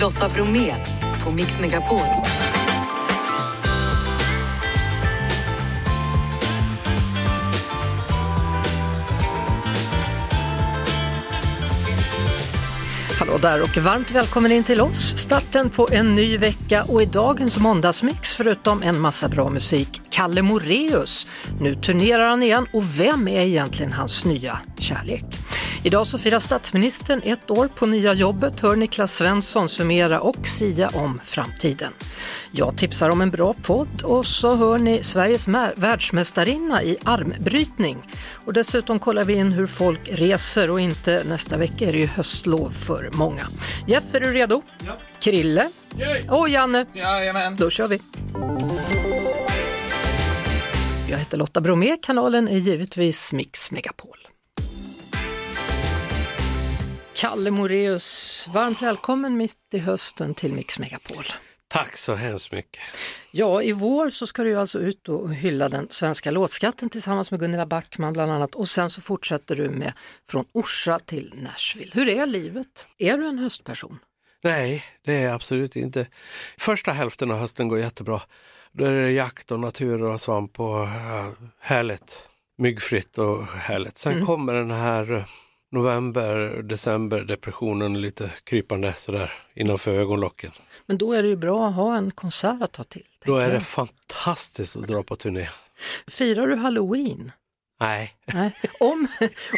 Lotta Bromé på Mix Megapol. Hallå där och varmt välkommen in till oss. Starten på en ny vecka och i dagens måndagsmix förutom en massa bra musik, Kalle Moreus. Nu turnerar han igen och vem är egentligen hans nya kärlek? Idag så firar statsministern ett år på nya jobbet, hör Niklas Svensson summera och sia om framtiden. Jag tipsar om en bra podd och så hör ni Sveriges världsmästarinna i armbrytning. Och dessutom kollar vi in hur folk reser och inte nästa vecka är det ju höstlov för många. Jeff, är du redo? Ja. Krille? Yay. Och Janne? Jajamän. Då kör vi! Jag heter Lotta Bromé, kanalen är givetvis Mix Megapol. Kalle Moreus, varmt välkommen mitt i hösten till Mix Megapol. Tack så hemskt mycket. Ja, i vår så ska du alltså ut och hylla den svenska låtskatten tillsammans med Gunilla Backman bland annat och sen så fortsätter du med Från Orsa till Nashville. Hur är livet? Är du en höstperson? Nej, det är jag absolut inte. Första hälften av hösten går jättebra. Då är det jakt och natur och svamp och uh, härligt. Myggfritt och härligt. Sen Mm. kommer den här november, december depressionen lite krypande sådär innanför ögonlocken. Men då är det ju bra att ha en konsert att ta till. Då är det jag. fantastiskt att dra på turné. Firar du halloween? Nej, Nej. Om,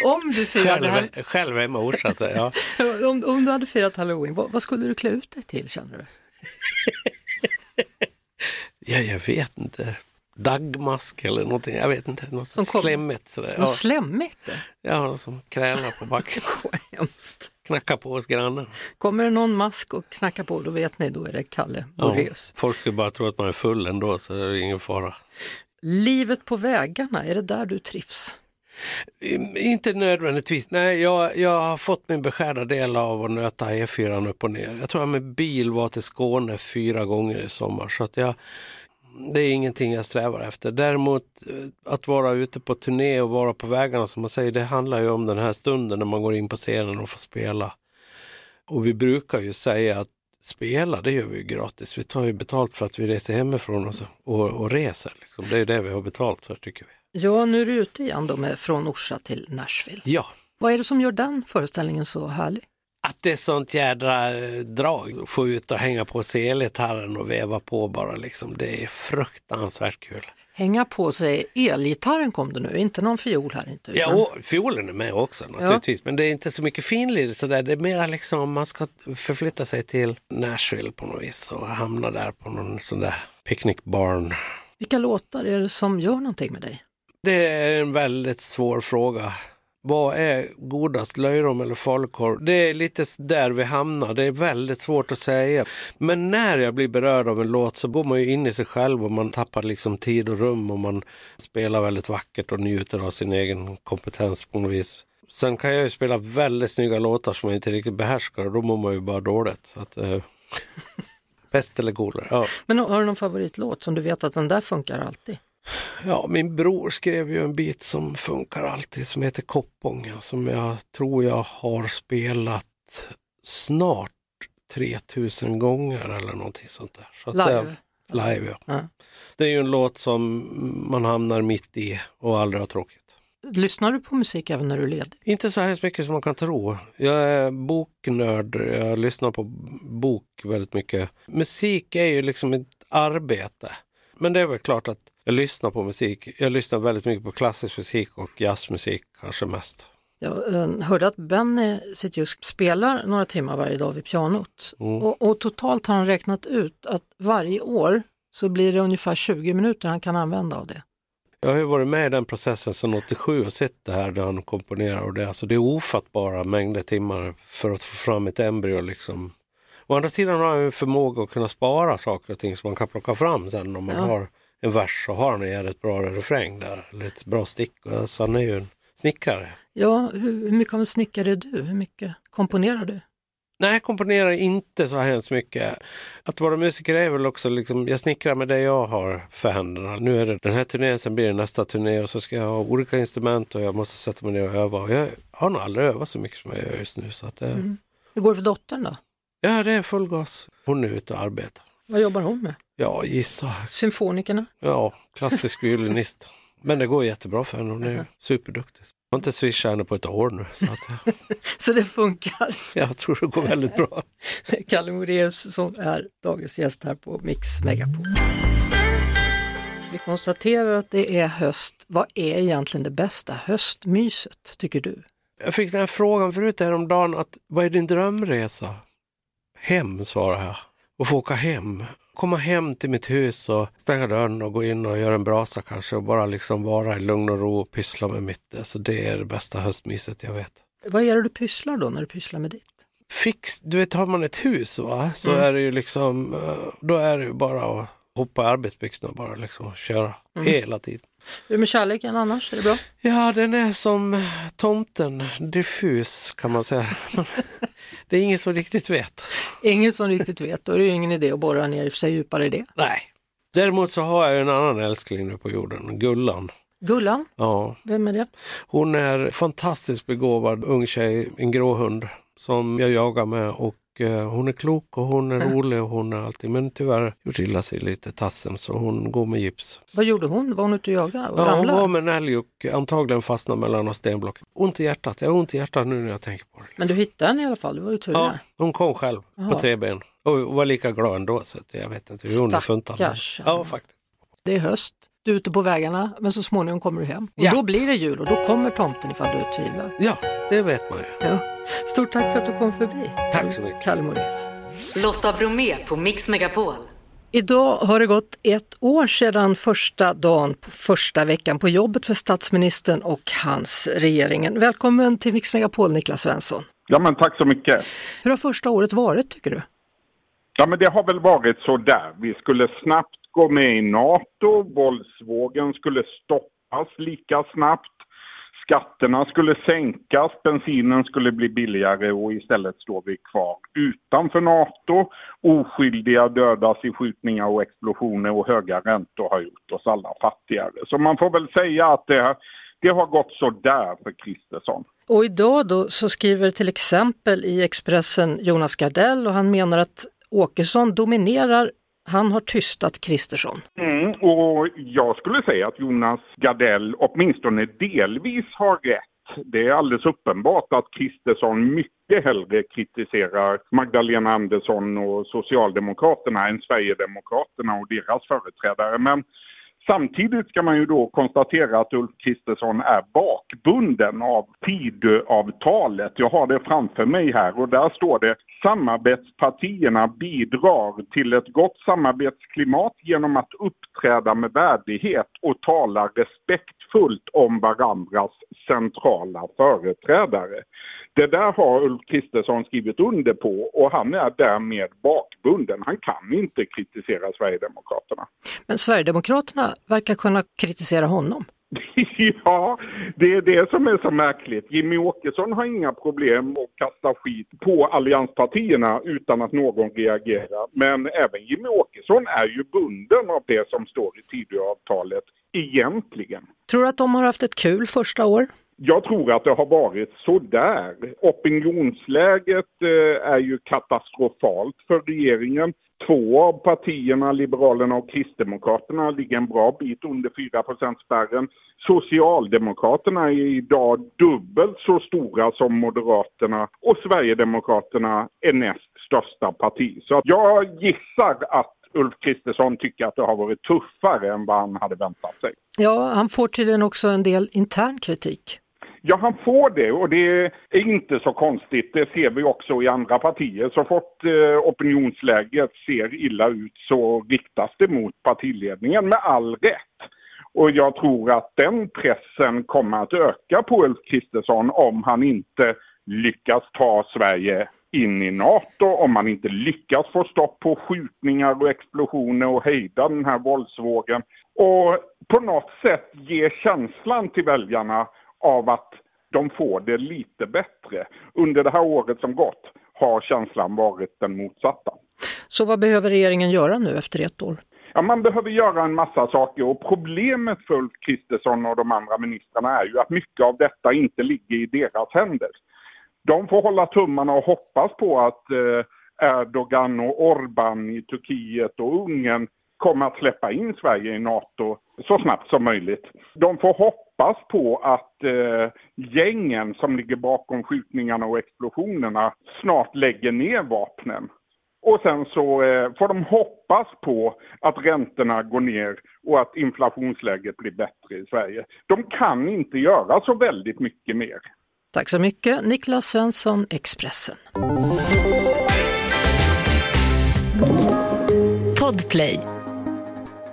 om, du firade, själv, själv är man orsa. så, Ja. om, om du hade firat halloween, vad, vad skulle du klä ut dig till känner du? ja, jag vet inte. Dagmask eller någonting, jag vet inte. Något Som slemmigt sådär. Något Ja. slemmigt? Ja, någon som krälar på backen. Hemskt. Knackar på hos grannen. Kommer det någon mask och knackar på, då vet ni, då är det Kalle Ja, Moraeus. folk skulle bara tro att man är full ändå så det är ingen fara. Livet på vägarna, är det där du trivs? Inte nödvändigtvis. Nej, jag, jag har fått min beskärda del av att nöta E4 upp och ner. Jag tror jag med bil var till Skåne fyra gånger i sommar. Så att jag, det är ingenting jag strävar efter. Däremot eh, att vara ute på turné och vara på vägarna som man säger, det handlar ju om den här stunden när man går in på scenen och får spela. Och vi brukar ju säga att spela, det gör vi ju gratis. Vi tar ju betalt för att vi reser hemifrån och, så, och, och reser. Liksom. Det är det vi har betalt för tycker vi. Ja, nu är du ute igen då med Från Orsa till Nashville. Ja, Vad är det som gör den föreställningen så härlig? Att det är sånt jädra eh, drag. Få ut och hänga på sig elgitarren och veva på bara liksom. Det är fruktansvärt kul. Hänga på sig, elgitarren kom det nu, inte någon fiol här inte. Ja, utan- och fiolen är med också naturligtvis. Men det är inte så mycket finlir sådär. Det är mer liksom man ska förflytta sig till Nashville på något vis och hamna där på någon sån där picknickbarn. Vilka låtar är det som gör någonting med dig? Det är en väldigt svår fråga. Vad är godast, löjrom eller falukorv? Det är lite där vi hamnar. Det är väldigt svårt att säga. Men när jag blir berörd av en låt så går man ju in i sig själv och man tappar liksom tid och rum och man spelar väldigt vackert och njuter av sin egen kompetens på något vis. Sen kan jag ju spela väldigt snygga låtar som jag inte riktigt behärskar och då mår man ju bara dåligt. Så att, eh, pest eller coolare. Ja. Men har du någon favoritlåt som du vet att den där funkar alltid? Ja, min bror skrev ju en bit som funkar alltid som heter Koppånga som jag tror jag har spelat snart 3000 gånger eller någonting sånt där. Så Live? Det, live ja. Ja. Det är ju en låt som man hamnar mitt i och aldrig har tråkigt. Lyssnar du på musik även när du är ledig? Inte så hemskt mycket som man kan tro. Jag är boknörd, jag lyssnar på bok väldigt mycket. Musik är ju liksom ett arbete. Men det är väl klart att jag lyssnar på musik. Jag lyssnar väldigt mycket på klassisk musik och jazzmusik kanske mest. Jag eh, hörde att Benny sitter och spelar några timmar varje dag vid pianot Mm. och, och totalt har han räknat ut att varje år så blir det ungefär 20 minuter han kan använda av det. Jag har ju varit med i den processen sedan 87 och sett det här där han komponerar och det. Alltså det är ofattbara mängder timmar för att få fram ett embryo liksom. Å andra sidan har han ju förmåga att kunna spara saker och ting som man kan plocka fram sen om man Ja. har en vers så har han en jävligt bra refräng där. Eller ett bra stick. Alltså han är ju en snickare. Ja, hur, hur mycket av en snickare är du? Hur mycket komponerar du? Nej, jag komponerar inte så hemskt mycket. Att vara musiker är väl också liksom, jag snickrar med det jag har för händerna. Nu är det den här turnén, sen blir det nästa turné och så ska jag ha olika instrument och jag måste sätta mig ner och öva. Och jag har nog aldrig övat så mycket som jag gör just nu. Så att, eh, Hur går det för dottern då? Ja, det är full gas. Hon är ute och arbetar. Vad jobbar hon med? Ja, gissa. Symfonikerna? Ja, klassisk violinist. Men det går jättebra för henne. Hon är superduktig. Jag har inte swishat henne på ett år nu. Så att, Så det funkar. jag tror det går väldigt bra. Kalle Moraeus som är dagens gäst här på Mix Megapol. Vi konstaterar att det är höst. Vad är egentligen det bästa höstmyset, tycker du? Jag fick den här frågan förut häromdagen, att vad är din drömresa? Hem, svarade jag. Och få åka hem. Komma hem till mitt hus och stänga dörren och gå in och göra en brasa kanske och bara liksom vara i lugn och ro och pyssla med mitt. Alltså det är det bästa höstmyset jag vet. Vad är det du pysslar då när du pysslar med ditt? Fix, du vet har man ett hus va, så Mm. är det ju liksom, eh, då är det ju bara att hoppa i arbetsbyxorna och bara liksom köra hela tiden. Hur är med kärleken annars? Är det bra? Ja, den är som tomten, diffus kan man säga. det är ingen som riktigt vet. Ingen som riktigt vet, då är det ju ingen idé att borra ner sig djupare i det. Nej. Däremot så har jag en annan älskling nu på jorden, Gullan. Gullan, Ja, vem är det? hon är fantastiskt begåvad ung tjej, en grå hund som jag jagar med och hon är klok och hon är rolig och hon är alltid, men tyvärr gjort illa sig lite tassen så hon går med gips. Vad gjorde hon? Var hon ute och jagade och Ja, hon var med en älg och antagligen fastnade mellan några stenblock. Ont i hjärtat, jag har ont i hjärtat nu när jag tänker på det. Men du hittade henne i alla fall, det var ju tur Ja, hon kom själv Jaha. på tre ben och var lika glad ändå så att jag vet inte hur hon är funtad. Ja, faktiskt. Det är höst, du är ute på vägarna, men så småningom kommer du hem. Och Ja. då blir det jul och då kommer tomten ifall du tvivlar. Ja, det vet man ju. Ja. Stort tack för att du kom förbi. Tack så mycket. Kalle Moraeus. Lotta Bromé på Mix Megapol. Idag har det gått ett år sedan första dagen, på första veckan på jobbet för statsministern och hans regeringen. Välkommen till Mix Megapol, Niklas Svensson. Ja, men tack så mycket. Hur har första året varit tycker du? Ja, men det har väl varit så där. Vi skulle snabbt gå med i NATO, våldsvågen skulle stoppas lika snabbt, skatterna skulle sänkas, bensinen skulle bli billigare och istället står vi kvar utanför NATO. Oskyldiga dödas i skjutningar och explosioner och höga räntor har gjort oss alla fattigare. Så man får väl säga att det, det har gått så där för Kristersson. Och idag då så skriver till exempel i Expressen Jonas Gardell och han menar att Åkesson dominerar, han har tystat Kristersson. Mm, och jag skulle säga att Jonas Gardell åtminstone delvis har rätt. Det är alldeles uppenbart att Kristersson mycket hellre kritiserar Magdalena Andersson och Socialdemokraterna än Sverigedemokraterna och deras företrädare. Men Samtidigt ska man ju då konstatera att Ulf Kristersson är bakbunden av Tidöavtalet. Jag har det framför mig här och där står det samarbetspartierna bidrar till ett gott samarbetsklimat genom att uppträda med värdighet och tala respektfullt om varandras centrala företrädare. Det där har Ulf Kristersson skrivit under på och han är därmed bakbunden. Han kan inte kritisera Sverigedemokraterna. Men Sverigedemokraterna verkar kunna kritisera honom. Ja, det är det som är så märkligt. Jimmy Åkesson har inga problem att kasta skit på allianspartierna utan att någon reagerar. Men även Jimmy Åkesson är ju bunden av det som står i Tidöavtalet egentligen. Tror du att de har haft ett kul första år? Jag tror att det har varit så där. Opinionsläget eh, är ju katastrofalt för regeringen. Två av partierna, Liberalerna och Kristdemokraterna, ligger en bra bit under 4 spärren. Socialdemokraterna är idag dubbelt så stora som Moderaterna och Sverigedemokraterna är näst största parti. Så jag gissar att Ulf Kristersson tycker att det har varit tuffare än vad han hade väntat sig. Ja, han får tydligen också en del intern kritik. Ja, han får det och det är inte så konstigt. Det ser vi också i andra partier. Så fort eh, opinionsläget ser illa ut så riktas det mot partiledningen med all rätt. Och jag tror att den pressen kommer att öka på Ulf Kristersson om han inte lyckas ta Sverige in i NATO, om man inte lyckas få stopp på skjutningar och explosioner och hejda den här våldsvågen. Och på något sätt ge känslan till väljarna av att de får det lite bättre. Under det här året som gått har känslan varit den motsatta. Så vad behöver regeringen göra nu efter ett år? Ja, man behöver göra en massa saker och problemet för Ulf Kristersson och de andra ministrarna är ju att mycket av detta inte ligger i deras händer. De får hålla tummarna och hoppas på att eh, Erdogan och Orban i Turkiet och Ungern kommer att släppa in Sverige i NATO så snabbt som möjligt. De får hoppas på att eh, gängen som ligger bakom skjutningarna och explosionerna snart lägger ner vapnen. Och sen så eh, får de hoppas på att räntorna går ner och att inflationsläget blir bättre i Sverige. De kan inte göra så väldigt mycket mer. Tack så mycket Niklas Svensson, Expressen. Podplay.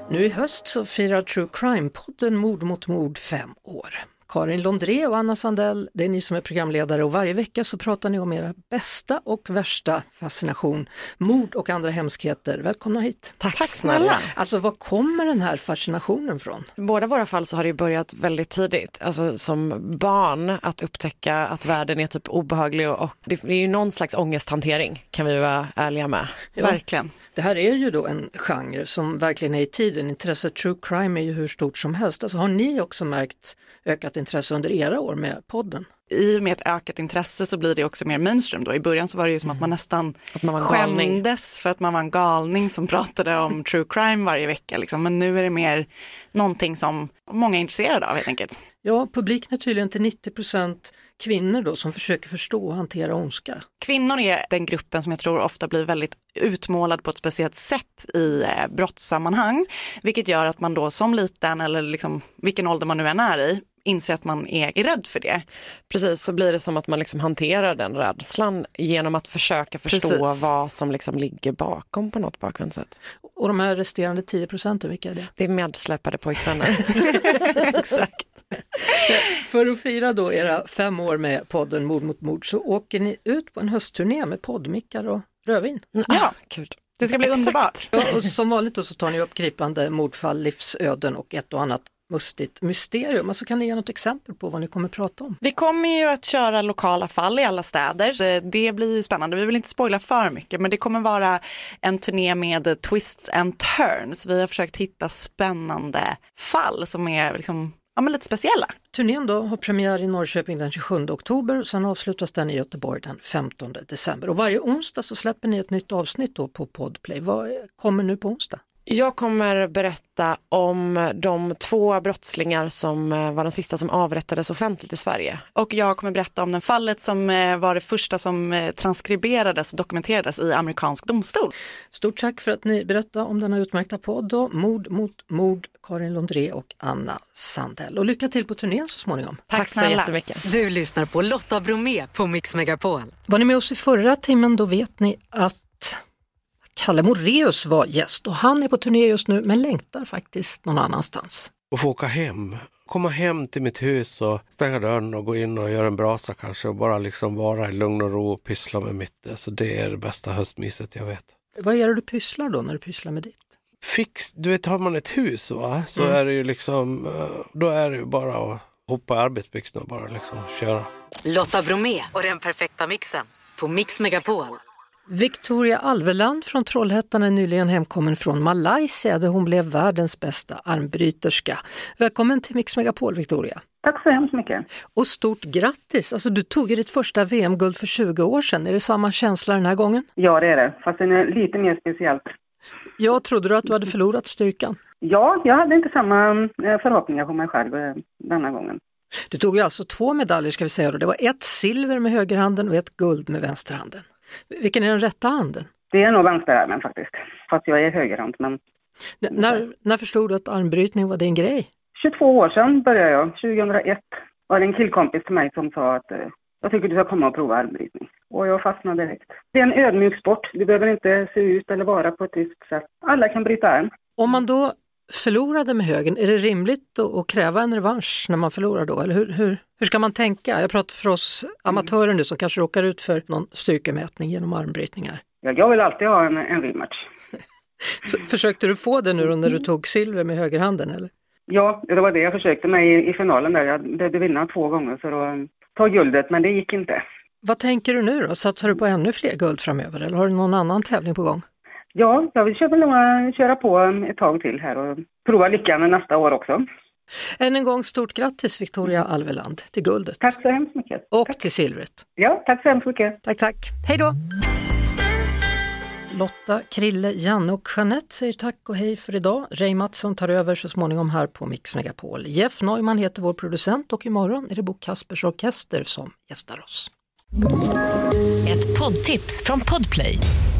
Nu i höst så firar True Crime-podden Mord mot mord fem år. Karin Londré och Anna Sandell, det är ni som är programledare och varje vecka så pratar ni om era bästa och värsta fascination, mord och andra hemskheter. Välkomna hit! Tack, Tack snälla! Alltså var kommer den här fascinationen från? I båda våra fall så har det börjat väldigt tidigt, alltså som barn att upptäcka att världen är typ obehaglig och, och det är ju någon slags ångesthantering kan vi vara ärliga med. Ja. Verkligen. Det här är ju då en genre som verkligen är i tiden. Intresset true crime är ju hur stort som helst. Alltså har ni också märkt ökat intresse under era år med podden? I och med ett ökat intresse så blir det också mer mainstream då. I början så var det ju som att man nästan att man skämdes för att man var en galning som pratade om true crime varje vecka. Liksom. Men nu är det mer någonting som många är intresserade av helt enkelt. Ja, publiken är tydligen till 90% kvinnor då som försöker förstå och hantera ondska. Kvinnor är den gruppen som jag tror ofta blir väldigt utmålad på ett speciellt sätt i eh, brottssammanhang, vilket gör att man då som liten eller liksom vilken ålder man nu än är i inser att man är, rädd för det. Precis, så blir det som att man liksom hanterar den rädslan genom att försöka förstå Precis. vad som liksom ligger bakom på något bakvänt sätt. Och de här resterande 10 procenten, vilka är det? Det är medsläpade pojkvänner. Exakt. För att fira då era fem år med podden Mord mot mord så åker ni ut på en höstturné med poddmickar och rödvin. Ja, ja kul. Det ska bli Exakt. underbart. Och som vanligt då så tar ni upp gripande mordfall, livsöden och ett och annat mustigt mysterium. Alltså kan ni ge något exempel på vad ni kommer prata om? Vi kommer ju att köra lokala fall i alla städer. Det blir ju spännande. Vi vill inte spoila för mycket men det kommer vara en turné med twists and turns. Vi har försökt hitta spännande fall som är liksom ja, lite speciella. Turnén då har premiär i Norrköping den 27 oktober, sen avslutas den i Göteborg den 15 december. Och varje onsdag så släpper ni ett nytt avsnitt då på Podplay. Vad kommer nu på onsdag? Jag kommer berätta om de två brottslingar som eh, var de sista som avrättades offentligt i Sverige. Och jag kommer berätta om det fallet som eh, var det första som eh, transkriberades och dokumenterades i amerikansk domstol. Stort tack för att ni berättade om denna utmärkta podd. Då. Mord mot mord, Karin Londré och Anna Sandell. Och lycka till på turnén så småningom. Tack, tack så jättemycket. Du lyssnar på Lotta Bromé på Mix Megapol. Var ni med oss i förra timmen då vet ni att Kalle Moreus var gäst och han är på turné just nu men längtar faktiskt någon annanstans. Och få åka hem, komma hem till mitt hus och stänga dörren och gå in och göra en brasa kanske och bara liksom vara i lugn och ro och pyssla med mitt. Alltså det är det bästa höstmyset jag vet. Vad är det du pysslar då när du pysslar med ditt? Fix, du vet har man ett hus va, så mm. är det ju liksom, eh, då är det ju bara att hoppa i arbetsbyxorna och bara liksom köra. Lotta Bromé och den perfekta mixen på Mix Megapol. Victoria Alveland från Trollhättan är nyligen hemkommen från Malaysia där hon blev världens bästa armbryterska. Välkommen till Mix Megapol Victoria! Tack så hemskt mycket! Och stort grattis! Alltså, du tog ju ditt första VM-guld för 20 år sedan. Är det samma känsla den här gången? Ja, det är det, fast den är lite mer speciellt. Jag trodde du att du hade förlorat styrkan? Ja, jag hade inte samma eh, förhoppningar på mig själv eh, denna gången. Du tog ju alltså två medaljer ska vi säga, det var ett silver med högerhanden och ett guld med vänsterhanden. Vilken är den rätta handen? Det är nog vänsterarmen faktiskt, fast jag är högerhand. Men... N när, när förstod du att armbrytning var din grej? 22 år sedan började jag. 2001 var det en killkompis till mig som sa att eh, jag tycker du ska komma och prova armbrytning. Och jag fastnade direkt. Det är en ödmjuk sport. Du behöver inte se ut eller vara på ett visst sätt. Alla kan bryta arm. Om man då förlorade med högen, är det rimligt att kräva en revansch när man förlorar då? Eller hur, hur, hur ska man tänka? Jag pratar för oss amatörer nu som kanske råkar ut för någon styrkemätning genom armbrytningar. Ja, jag vill alltid ha en, en rematch. Så, försökte du få det nu då när du tog silver med högerhanden eller? Ja, det var det jag försökte med i, i finalen där. Jag behövde vinna två gånger för att ta guldet, men det gick inte. Vad tänker du nu då? Satsar du på ännu fler guld framöver eller har du någon annan tävling på gång? Ja, jag vill köra, köra på ett tag till här och prova lyckan nästa år också. Än en gång stort grattis Victoria Alveland till guldet. Tack så hemskt mycket. Och tack. till silvret. Ja, tack så hemskt mycket. Tack, tack. Hej då! Lotta, Krille, Janne och Jeanette säger tack och hej för idag. Ray Mattsson tar över så småningom här på Mix Megapol. Jeff Neumann heter vår producent och imorgon är det Bo Kaspers Orkester som gästar oss. Ett poddtips från Podplay.